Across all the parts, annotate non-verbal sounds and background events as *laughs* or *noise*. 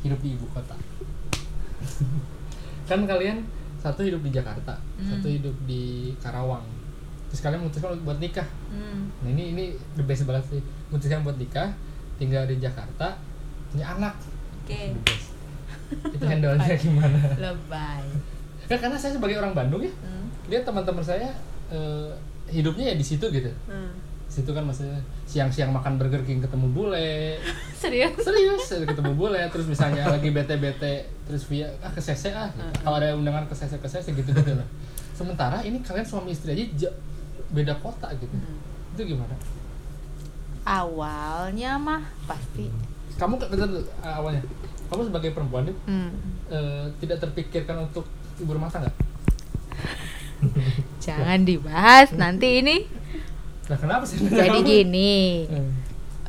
hidup di ibu kota *laughs* kan kalian satu hidup di Jakarta Hmm. satu hidup di Karawang terus kalian memutuskan buat nikah Hmm. nah ini ini the best banget sih memutuskan buat nikah tinggal di Jakarta punya anak Oke. The best. itu handle-nya gimana Lebay. kan karena saya sebagai orang Bandung ya Hmm. lihat teman-teman saya eh, hidupnya ya di situ gitu Hmm. Situ kan maksudnya siang-siang makan Burger King ketemu bule. *laughs* Serius? serius ketemu bule terus misalnya lagi bete-bete terus via ah ke CC ah. Kalau ada undangan ke CC ke CC gitu gitu lah. Sementara ini kalian suami istri aja ja- beda kota gitu. Itu gimana? Awalnya mah pasti. kamu bentar ah, awalnya. Kamu sebagai perempuan nih Hmm. eh, tidak terpikirkan untuk ibu rumah tangga? *laughs* Jangan dibahas nanti ini. Nah kenapa sih Jadi gini. Eh,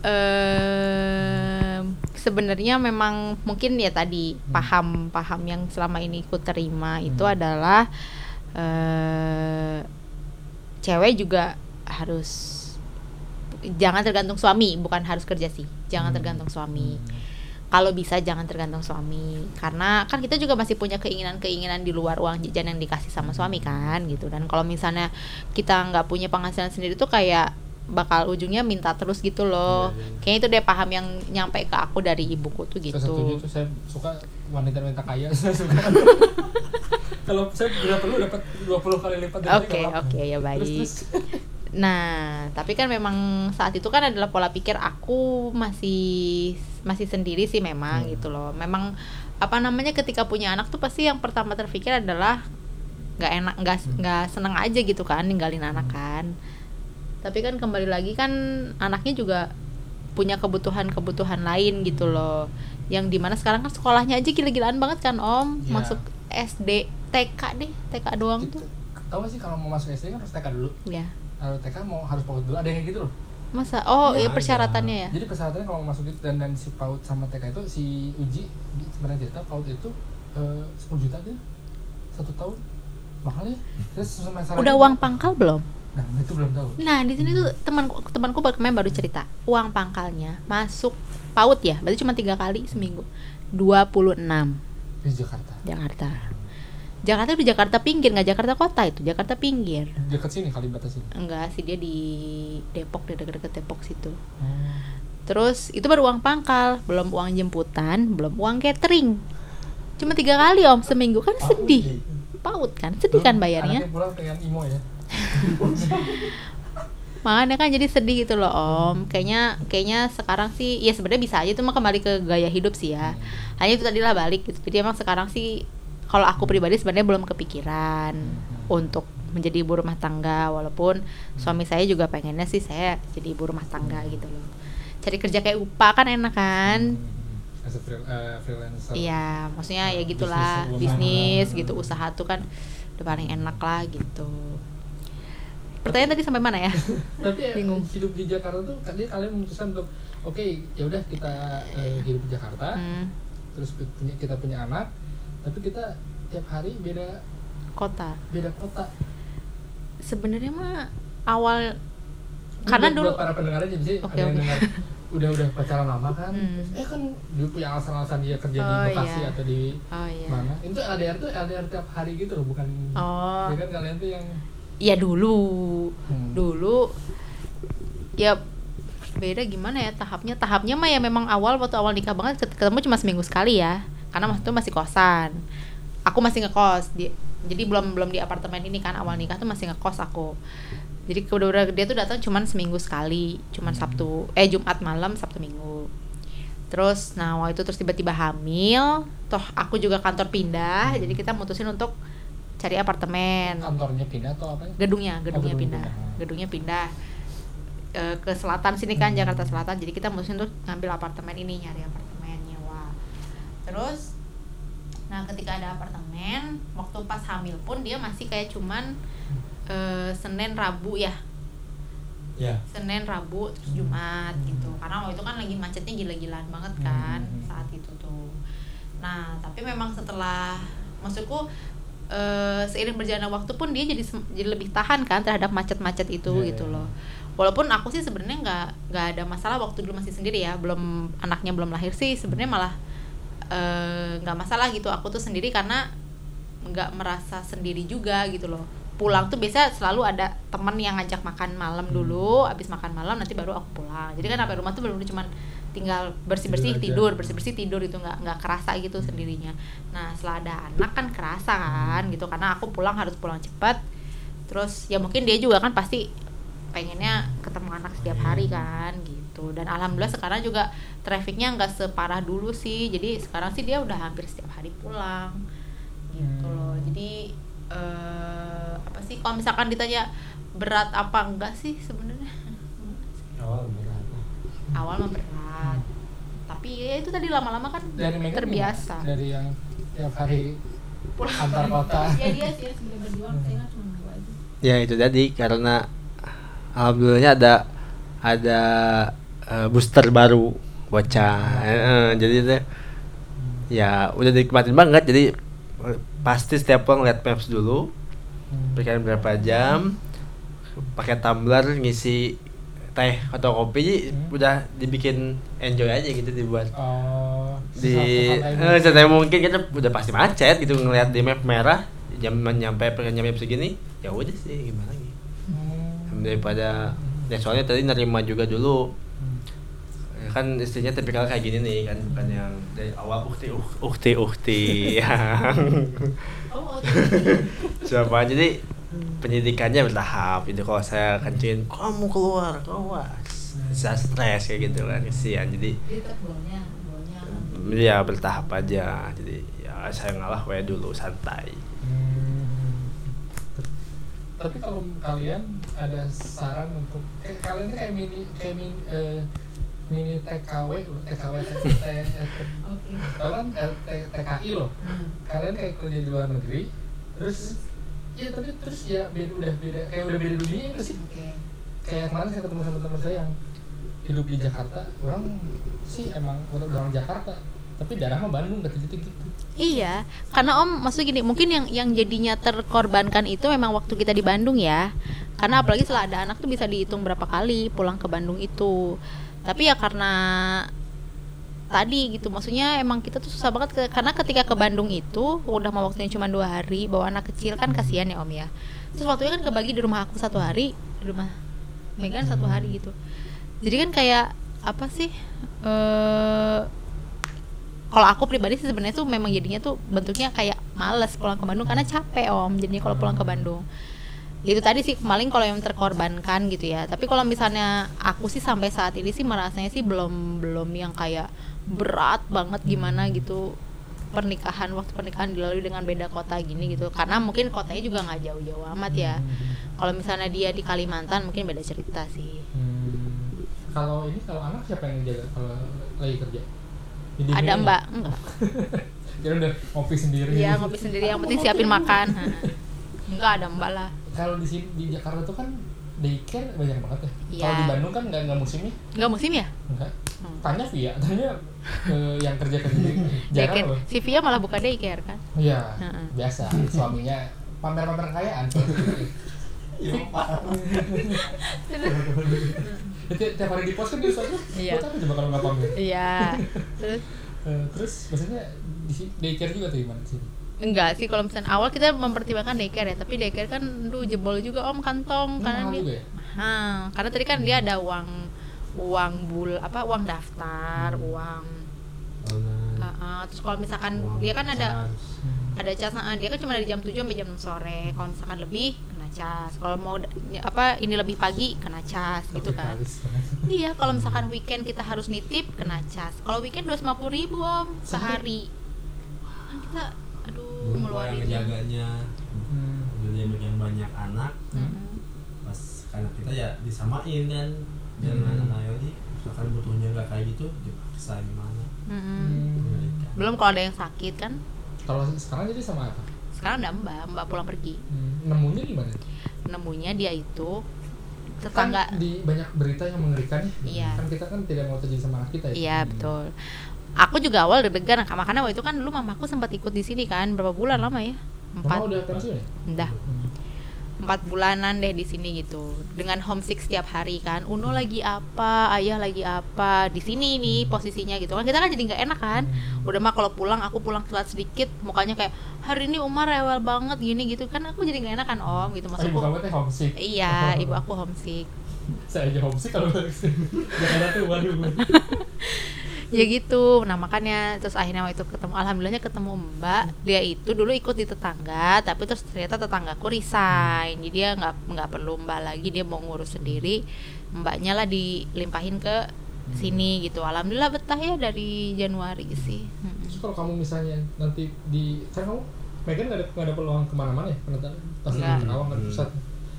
Em, sebenarnya memang mungkin ya tadi paham-paham yang selama ini ku terima itu Hmm. adalah eh cewek juga harus jangan tergantung suami, bukan harus kerja sih. Jangan Hmm. tergantung suami. Kalau bisa jangan tergantung suami. Karena kan kita juga masih punya keinginan-keinginan di luar uang jajan yang dikasih sama suami kan gitu. Dan kalau misalnya kita nggak punya penghasilan sendiri tuh kayak bakal ujungnya minta terus gitu loh. Iya, iya. kayaknya itu deh paham yang nyampe ke aku dari ibuku tuh Saya gitu. tuh saya suka wanita-wanita kaya. *laughs* Saya suka. *laughs* Kalau saya bila perlu dapat 20 kali lipat dari oke nggak oke apa-apa. ya terus, baik. terus. Nah, tapi kan memang saat itu kan adalah pola pikir aku masih masih sendiri sih memang Hmm. gitu loh. Memang apa namanya ketika punya anak tuh pasti yang pertama terpikir adalah nggak enak nggak Hmm. nggak seneng aja gitu kan ninggalin anak kan. Tapi kan kembali lagi kan anaknya juga punya kebutuhan-kebutuhan lain gitu loh. Yang di mana sekarang kan sekolahnya aja gila-gilaan banget kan Om. Iya. Masuk SD, TK deh, TK doang tuh. tahu gak sih kalau mau masuk SD kan harus TK dulu Ya. TK mau harus PAUD dulu. Ada yang kayak gitu loh. Masa? Oh, Iya, iya persyaratannya ya. jadi persyaratannya kalau masuk itu dan dan si PAUD sama TK itu si uji sebenarnya cerita PAUD itu eh, 10 juta dia. Satu tahun. Mahal ya terus Udah uang pangkal belum? nah itu belum tahu. Nah, di sini tuh temanku temanku kemarin baru cerita, uang pangkalnya masuk PAUD ya, berarti cuma tiga kali seminggu. 26 di Jakarta. Jakarta. Jakarta itu di Jakarta pinggir, nggak Jakarta kota itu, Jakarta pinggir. dekat sini kali batas ini Enggak sih dia di Depok, di deket-deket Depok situ. oh. Terus itu baru uang pangkal, belum uang jemputan, belum uang catering. Cuma tiga kali om seminggu kan sedih. PAUD kan, sedih kan bayarnya. pulang pengen imo ya *laughs* Makanya kan jadi sedih gitu loh Om. Kayaknya kayaknya sekarang sih ya sebenarnya bisa aja itu mah kembali ke gaya hidup sih ya. Hanya itu tadilah balik gitu. Jadi emang sekarang sih kalau aku pribadi sebenarnya belum kepikiran untuk menjadi ibu rumah tangga walaupun suami saya juga pengennya sih saya jadi ibu rumah tangga gitu loh. Cari kerja kayak UPA kan enak kan? as a eh, freelancer Iya, maksudnya ya gitulah Bisnis gitu usaha tuh kan udah paling enak lah gitu. Pertanyaan tadi sampai mana ya? *laughs* tapi Bingung. hidup di Jakarta tuh tadi kalian memutuskan untuk oke ya udah kita eh, hidup di Jakarta Hmm, terus punya kita punya anak tapi kita tiap hari beda kota. beda kota sebenarnya mah awal Ini karena buat- dulu buat para pendengar aja bisa Oke, ada yang oke. dengar udah udah pacaran lama kan Hmm. eh kan dia punya alasan-alasan dia kerja Oh, di Bekasi iya. atau di oh iya mana itu LDR tuh LDR tiap hari gitu loh bukan oh ya kan kalian tuh yang ya dulu Hmm. dulu ya beda gimana ya tahapnya tahapnya mah ya memang awal waktu awal nikah banget ket- ketemu cuma seminggu sekali ya karena waktu itu masih kosan. Aku masih ngekos. Di jadi belum belum di apartemen ini kan. Awal nikah tuh masih ngekos aku. Jadi udah dia tuh datang cuman seminggu sekali. Cuman sabtu eh jumat malam sabtu minggu. Terus nah waktu itu terus tiba-tiba hamil. Toh aku juga kantor pindah. Jadi kita mutusin untuk cari apartemen. Kantornya pindah atau apa? Gedungnya gedungnya gedung pindah. pindah. gedungnya pindah. Eh, ke selatan sini kan Jakarta Selatan. Jadi kita mesti untuk ngambil apartemen ini nyari apartemen terus nah ketika ada apartemen waktu pas hamil pun dia masih kayak cuman eh, Senin Rabu ya? Ya. Senin Rabu terus Jumat gitu. Karena waktu itu kan lagi macetnya gila-gilaan banget kan Hmm. saat itu tuh. Nah tapi memang setelah maksudku eh, seiring berjalannya waktu pun dia jadi jadi lebih tahan kan terhadap macet-macet itu Iya, gitu iya. loh. Walaupun aku sih sebenarnya nggak nggak ada masalah waktu dulu masih sendiri ya belum anaknya belum lahir sih sebenarnya malah eh, nggak masalah gitu. Aku tuh sendiri karena nggak merasa sendiri juga gitu loh. Pulang tuh biasa selalu ada temen yang ngajak makan malam dulu abis makan malam nanti baru aku pulang. Jadi kan sampai rumah tuh benar-benar cuman tinggal bersih bersih Tidur tidur bersih bersih tidur itu nggak nggak kerasa gitu sendirinya. Nah setelah ada anak kan kerasa kan gitu karena aku pulang harus pulang cepat. Terus ya mungkin dia juga kan pasti pengennya ketemu anak setiap hari kan gitu dan alhamdulillah sekarang juga trafficnya nggak separah dulu sih. Jadi sekarang sih dia udah hampir setiap hari pulang gitu Hmm. loh jadi eh, apa sih kalau misalkan ditanya berat apa enggak sih sebenarnya? Awal berat. Awal mah berat. Tapi ya itu tadi lama-lama kan dari terbiasa gimana? dari yang tiap hari pulang. antar kota. *laughs* Ya dia sih sebenarnya berjuang saya kan cuma dua aja. Ya itu tadi karena alhamdulillahnya ada ada eh, booster baru bocah Eh, eh, jadi teh ya udah dinikmatin banget. Jadi eh, pasti setiap pulang lihat maps dulu. Hmm. pikirin berapa jam pakai tumbler ngisi teh atau kopi Hmm. udah dibikin enjoy aja gitu dibuat. Oh di eh, santai mungkin kita udah pasti macet gitu ngeliat di map merah jam nyampe pengen nyampe segini ya udah sih gimana lagi. Hmm. daripada ya soalnya tadi nerima juga dulu kan istrinya tipikal kayak gini nih kan bukan yang dari awal ukti ukti ukti oh *laughs* siapa? Jadi pendidikannya bertahap. Itu kalau saya kencingin kamu keluar keluar. Bisa stres kayak gitu kan kesian. Jadi ya bertahap aja. Jadi ya saya ngalah wae dulu santai. Tapi kalau kalian ada saran untuk eh, kalian ini kayak mini kayak mini, eh, mini TKW TKW tahu kan TKI loh. Kalian kayak kerja di luar negeri, terus ya tapi terus ya beda udah beda kayak udah beda dunia itu sih. Kayak kemarin saya ketemu sama teman saya yang hidup di Jakarta, orang sih emang orang orang Jakarta, tapi daerah mah Bandung gitu gitu. Iya, karena Om maksud gini, mungkin yang yang jadinya terkorbankan itu memang waktu kita di Bandung ya. Karena apalagi setelah ada anak tuh bisa dihitung berapa kali pulang ke Bandung itu. Tapi ya karena tadi gitu, maksudnya emang kita tuh susah banget ke- karena ketika ke Bandung itu udah mau waktunya cuma dua hari, bawa anak kecil kan kasihan ya Om ya. Terus waktunya kan kebagi di rumah aku satu hari, di rumah Megan satu hari gitu. Jadi kan kayak apa sih? eh kalau aku pribadi sih sebenarnya tuh memang jadinya tuh bentuknya kayak males pulang ke Bandung karena capek om jadinya kalau pulang ke Bandung itu tadi sih paling kalau yang terkorbankan gitu ya tapi kalau misalnya aku sih sampai saat ini sih merasanya sih belum belum yang kayak berat banget gimana gitu pernikahan waktu pernikahan dilalui dengan beda kota gini gitu karena mungkin kotanya juga nggak jauh-jauh amat ya kalau misalnya dia di Kalimantan mungkin beda cerita sih Hmm. Kalau ini kalau anak siapa yang jaga kalau lagi kerja? Jadi ada ini- mbak enggak Jadi *laughs* udah ngopi sendiri. Iya ngopi sendiri yang penting siapin makan. *laughs* Enggak ada mbak lah. Kalau di sini di Jakarta tuh kan daycare banyak banget ya. Iya. Kalau di Bandung kan nggak nggak musimnya, Enggak musim ya? enggak. Hmm. Tanya via, *laughs* tanya eh, yang kerja kerja di *laughs* jarang Daycare. loh. Si Via malah buka daycare kan? Iya, Heeh. biasa. Suaminya pamer-pamer kekayaan. *laughs* Ti- Tiap hari di pos kan dia suatu, Iya. buat apa coba kalau nggak pamer? Iya. Terus Eh, terus maksudnya di sini daycare juga tuh gimana sih? Enggak sih kalau misalnya awal kita mempertimbangkan daycare ya, tapi daycare kan duh jebol juga Om kantong Ini karena dia ya? Karena tadi kan dia ada uang uang bul apa uang daftar, Hmm. uang uh, uh, terus kalau misalkan dia kan ada ada cas nah, dia kan cuma dari jam 7 sampai jam 6 sore kalau misalkan lebih kena cas kalau mau ya, apa ini lebih pagi kena cas gitu kan. iya kalau misalkan weekend kita harus nitip kena cas kalau weekend 250 ribu om sehari. Kita ngeluarin yang ngejaganya Hmm. dia yang banyak anak Mm-mm. pas karena kita ya disamain kan jangan Hmm. anak ini misalkan butuhnya nggak kayak gitu dipaksa gimana. Hmm. Berikan. belum kalau ada yang sakit kan Kalau sekarang jadi sama apa? sekarang ada mbak mbak pulang pergi Hmm. Nemunya gimana? nemunya dia itu Kan tetangga di banyak berita yang mengerikan ya. Iya. Kan kita kan tidak mau terjadi sama anak kita ya. Iya betul. Aku juga awal deg-degan makanya waktu itu kan dulu mamaku sempat ikut di sini kan berapa bulan lama ya? Mama Empat. udah pensiun ya? Udah. Empat bulanan deh di sini gitu dengan homesick setiap hari kan Uno lagi apa ayah lagi apa di sini nih posisinya gitu kan kita kan jadi nggak enak kan udah mah kalau pulang aku pulang telat sedikit mukanya kayak hari ini Umar rewel banget gini gitu kan aku jadi nggak enak kan om gitu Oh, ibu maksudku kamu teh homesick. iya *laughs* ibu aku homesick Saya aja homesick kalau balik sini. Jakarta tuh waduh. *laughs* ya gitu nah makanya terus akhirnya waktu itu ketemu alhamdulillahnya ketemu mbak dia itu dulu ikut di tetangga tapi terus ternyata tetanggaku resign jadi dia nggak nggak perlu mbak lagi dia mau ngurus sendiri mbaknya lah dilimpahin ke sini gitu alhamdulillah betah ya dari Januari sih Mm-mm. Terus kalau kamu misalnya nanti di kan kamu Megan nggak ada nggak ada peluang ke mana-mana ya pernah pas di Nggak. Karawang kan Hmm. pusat.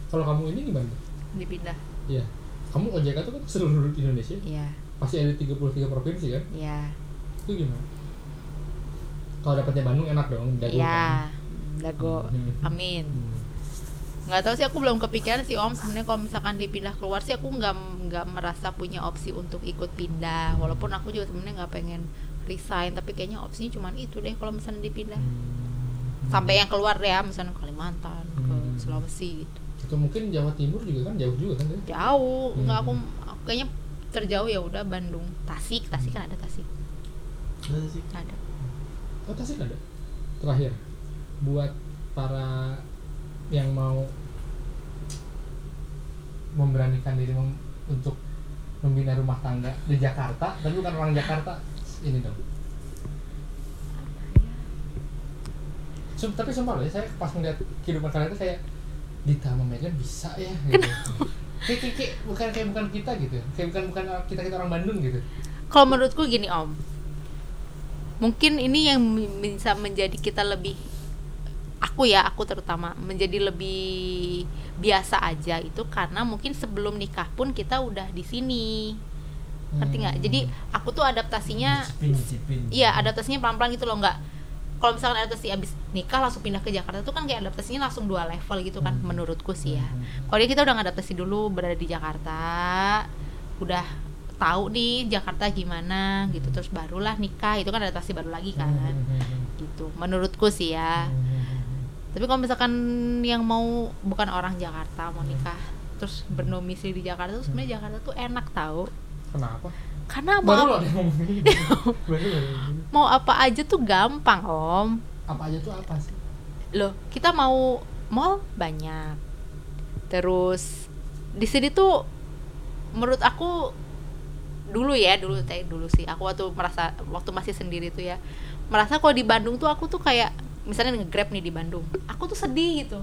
Kalau kamu ini gimana? dipindah Iya. Kamu OJK tuh kan seluruh Indonesia. iya Pasti ada 33 provinsi kan? iya Itu gimana? Kalau dapetnya Bandung enak dong, dagu iya kan? dago Hmm. amin Hmm. nggak tahu sih aku belum kepikiran sih om sebenarnya kalau misalkan dipindah keluar sih aku nggak nggak merasa punya opsi untuk ikut pindah walaupun aku juga sebenarnya nggak pengen resign tapi kayaknya opsinya cuma itu deh kalau misalnya dipindah Hmm. sampai yang keluar ya misalnya Kalimantan ke Hmm. Sulawesi gitu Itu mungkin Jawa Timur juga kan jauh juga kan? ya? jauh nggak aku, Hmm. aku kayaknya terjauh ya udah Bandung Tasik Tasik kan ada Tasik Ada sih. ada Oh Tasik ada. Terakhir buat para yang mau memberanikan diri mem- untuk membina rumah tangga di Jakarta, tapi bukan orang Jakarta, ini dong. Sum- tapi sumpah loh ya, saya pas melihat kehidupan kalian itu kayak Dita sama Megan bisa ya gitu. Kayak, kayak, kayak bukan kayak bukan kita gitu. Kayak bukan bukan kita kita orang Bandung gitu. kalau menurutku gini om mungkin ini yang bisa menjadi kita lebih aku ya aku terutama menjadi lebih biasa aja itu karena mungkin sebelum nikah pun kita udah di sini ngerti nggak Hmm. jadi aku tuh adaptasinya iya adaptasinya pelan-pelan gitu loh nggak kalau misalkan adaptasi abis nikah langsung pindah ke Jakarta tuh kan kayak adaptasinya langsung dua level gitu kan Hmm. menurutku sih ya Hmm. kalau dia kita udah ngadaptasi dulu berada di Jakarta udah tahu nih Jakarta gimana gitu terus barulah nikah itu kan adaptasi baru lagi kan Hmm. gitu menurutku sih ya tapi kalau misalkan yang mau bukan orang Jakarta mau nikah terus bernomisili di Jakarta tuh sebenarnya Jakarta tuh enak tahu Kenapa? Karena mau. Baru loh. *laughs* mau apa aja tuh gampang om Apa aja tuh apa sih? loh kita mau mall banyak terus di sini tuh menurut aku dulu ya dulu teh dulu sih aku waktu merasa waktu masih sendiri tuh ya merasa kalau di Bandung tuh aku tuh kayak misalnya nge-grab nih di Bandung aku tuh sedih gitu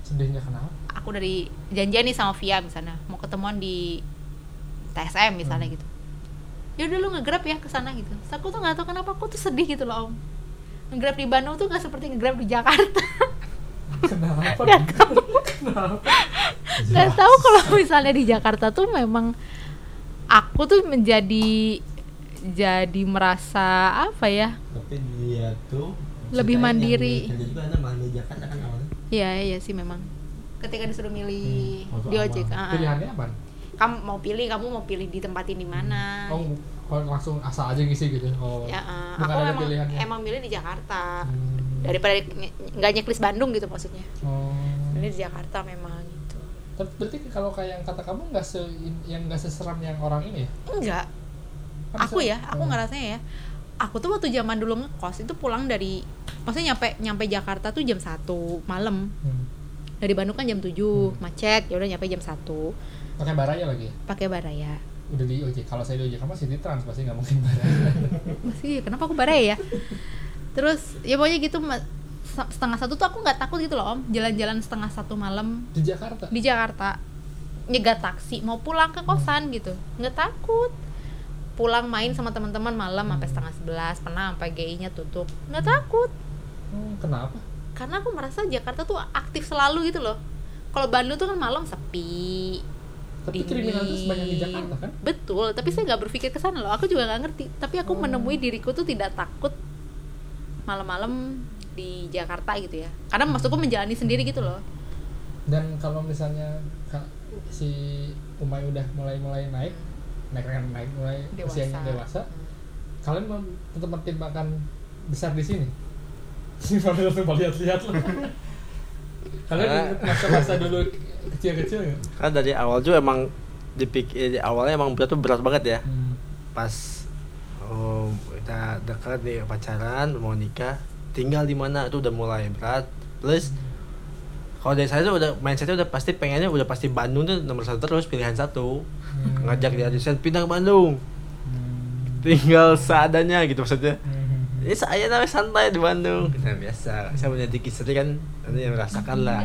Sedihnya kenapa? aku dari janjian nih sama Via misalnya mau ketemuan di TSM misalnya Hmm. gitu ya udah lu nge-grab ya ke sana gitu Terus aku tuh nggak tahu kenapa aku tuh sedih gitu loh om nge-grab di Bandung tuh nggak seperti nge-grab di Jakarta Kenapa? Nggak tahu. Kenapa? nggak tahu kalau misalnya di Jakarta tuh memang aku tuh menjadi jadi merasa apa ya Tapi dia tuh Lebih mandiri. kan. Iya iya sih memang ketika disuruh milih Waktu di ojek ah, ah. Pilihannya apa? Kamu mau pilih kamu mau pilih di mana Oh, kalau langsung asal aja ngisi gitu. Oh. ya bukan aku ada emang pilihannya. emang milih di Jakarta Hmm. daripada nggak nyeklis Bandung gitu maksudnya Oh. ini di Jakarta memang gitu Tapi berarti kalau kayak yang kata kamu nggak se yang nggak seseram yang orang ini ya? enggak Kan aku ya aku Hmm. ngerasanya ya aku tuh waktu zaman dulu ngekos itu pulang dari maksudnya nyampe nyampe Jakarta tuh jam 1 malam Hmm. dari Bandung kan jam 7 macet ya udah nyampe jam 1 Pakai baraya lagi? Pakai baraya. Udah di ojek. Kalau saya di ojek kamu City Trans pasti nggak mungkin baraya. *laughs* masih kenapa aku baraya ya? Terus ya pokoknya gitu setengah satu tuh aku nggak takut gitu loh om. Jalan-jalan setengah satu malam. Di Jakarta. di Jakarta. Nyegat taksi mau pulang ke kosan gitu. Nggak takut. Pulang main sama teman-teman malam sampai setengah sebelas pernah sampai GI-nya tutup. Nggak takut. Hmm, kenapa? karena aku merasa Jakarta tuh aktif selalu gitu loh. Kalau Bandung tuh kan malam sepi Tapi kriminalitas dingin. banyak di Jakarta kan? betul tapi saya nggak berpikir ke sana loh aku juga nggak ngerti tapi aku Oh. menemui diriku tuh tidak takut malam-malam di Jakarta gitu ya karena maksudku menjalani sendiri gitu loh Dan kalau misalnya Kak, si Umay udah mulai-mulai naik, naik naik, naik mulai Dewasa. usianya dewasa, kalian mau tetap mempertimbangkan besar di sini? *laughs* Gimana tuh lihat-lihat loh. *laughs* Kalian masa-masa dulu kecil-kecil nggak? kan dari awal tuh emang dipikir di awalnya emang berat tuh berat banget ya Hmm. pas oh, kita dekat nih pacaran mau nikah tinggal di mana itu udah mulai berat plus kalau dari saya tuh udah mindsetnya udah pasti pengennya udah pasti Bandung tuh nomor satu terus pilihan satu Hmm. ngajak dia desain pindah ke Bandung Hmm. tinggal seadanya gitu maksudnya Hmm. Ini saya namanya santai di Bandung kita biasa saya mendidik istri kan nanti yang merasakan lah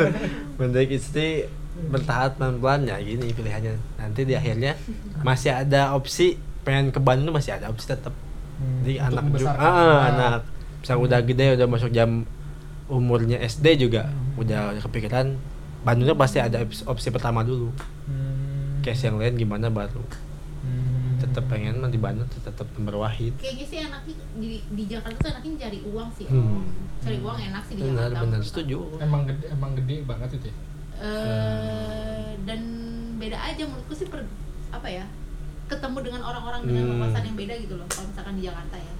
*laughs* mendidik istri bertahap pelan-pelan ya gini pilihannya nanti di akhirnya masih ada opsi pengen ke Bandung masih ada opsi tetap Hmm. jadi Untuk anak juga ah, anak. anak misalnya udah gede udah masuk jam umurnya SD juga Hmm. udah kepikiran Bandung tuh pasti ada opsi, opsi pertama dulu Hmm. case yang lain gimana baru Hmm. Tetap pengen mah di Bandung tetap nomor wahid kayaknya sih enaknya di, di Jakarta tuh enaknya cari uang sih Hmm. Om. cari uang enak sih di benar Jakarta benar setuju Emang gede, emang gede banget itu ya. Eh, dan beda aja menurutku sih per, apa ya ketemu dengan orang-orang dengan Hmm. wawasan yang beda gitu loh kalau misalkan di Jakarta ya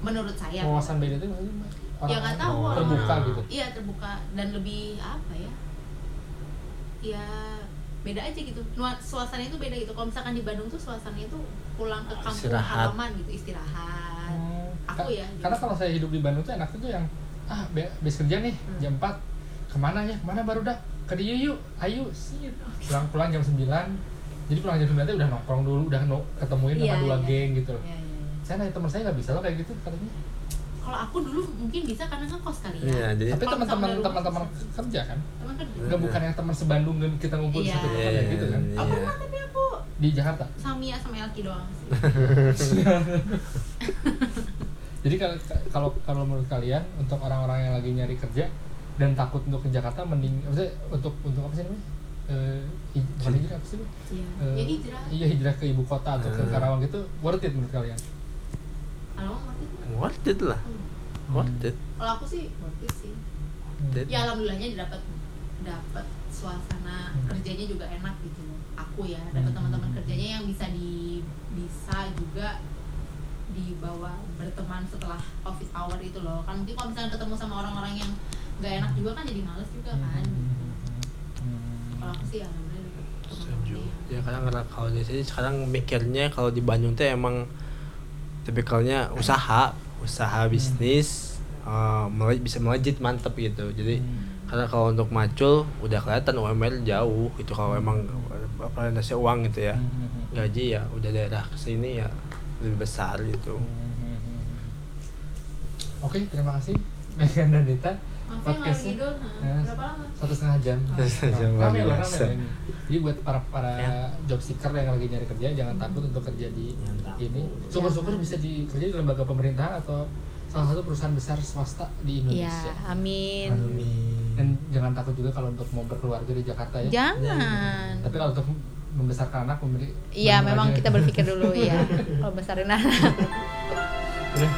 menurut saya Wawasan beda itu maksudnya ya nggak tahu orang- terbuka gitu. iya terbuka dan lebih apa ya ya beda aja gitu suasananya itu beda gitu kalau misalkan di Bandung tuh suasananya itu pulang ke kampung Istirahat. halaman gitu istirahat Hmm. aku ya Karena kalau saya hidup di Bandung tuh enaknya tuh yang ah be habis kerja nih Hmm. jam 4 ke mana ya ke mana baru dah ke dia yuk ayo sih pulang pulang jam 9 jadi pulang jam 9 tuh udah nongkrong dulu udah no, ketemuin Iya, sama dua iya. geng gitu Ya, ya, ya. saya nanya teman saya nggak bisa loh kayak gitu katanya kalau aku dulu mungkin bisa karena kan kos kali ya. Iya, jadi tapi teman-teman teman-teman kerja kan? Teman kerja. Nggak bukan yang teman sebandung dan kita ngumpul di Iya. satu tempat kayak gitu kan? Aku pernah tapi aku di Jakarta? Samia sama Elki doang sih. *laughs* Jadi kalau kalau kalau menurut kalian untuk orang-orang yang lagi nyari kerja dan takut untuk ke Jakarta mending maksudnya untuk untuk apa sih namanya? Eh hij- bukan hijrah apa sih? Iya. Eh, ya hijrah. iya hijrah ke ibu kota atau ke Hmm. Karawang gitu worth it menurut kalian kalau ngerti nggak? worth it lah Hmm. worth it kalau aku sih ngerti sih Hmm. It- ya alhamdulillahnya dapat dapat suasana Hmm. kerjanya juga enak gitu aku ya dapat Hmm. teman-teman kerjanya yang bisa di bisa juga dibawa berteman setelah office hour itu loh kan mungkin kalau misalnya ketemu sama orang-orang yang nggak enak juga kan jadi males juga kan Hmm. kalau aku sih alhamdulillah setuju yang- ya kadang karena kalau di sini sekarang mikirnya kalau di Bandung tuh emang tipikalnya usaha usaha bisnis eh, mele- bisa melejit mantep gitu jadi Hmm. karena kalau untuk macul udah kelihatan UMR jauh itu kalau emang apa nasi uang gitu ya Hmm. gaji ya udah daerah ke sini ya lebih besar gitu Hmm. Oke, terima kasih Megan dan Dita. Maaf ya gitu, ya, nah, satu setengah jam. Satu setengah jam, rame biasa. Jadi buat para para Ya. job seeker yang lagi nyari kerja jangan takut untuk kerja di takut. ini. Syukur-syukur bisa di kerja di lembaga pemerintahan atau salah satu perusahaan besar swasta di Iya, Indonesia. amin. Dan jangan takut juga kalau untuk mau berkeluarga di Jakarta ya. Jangan. Tapi kalau untuk membesarkan anak memberi Iya, memang aja. kita berpikir dulu ya. *laughs* Kalau besarin anak. Udah,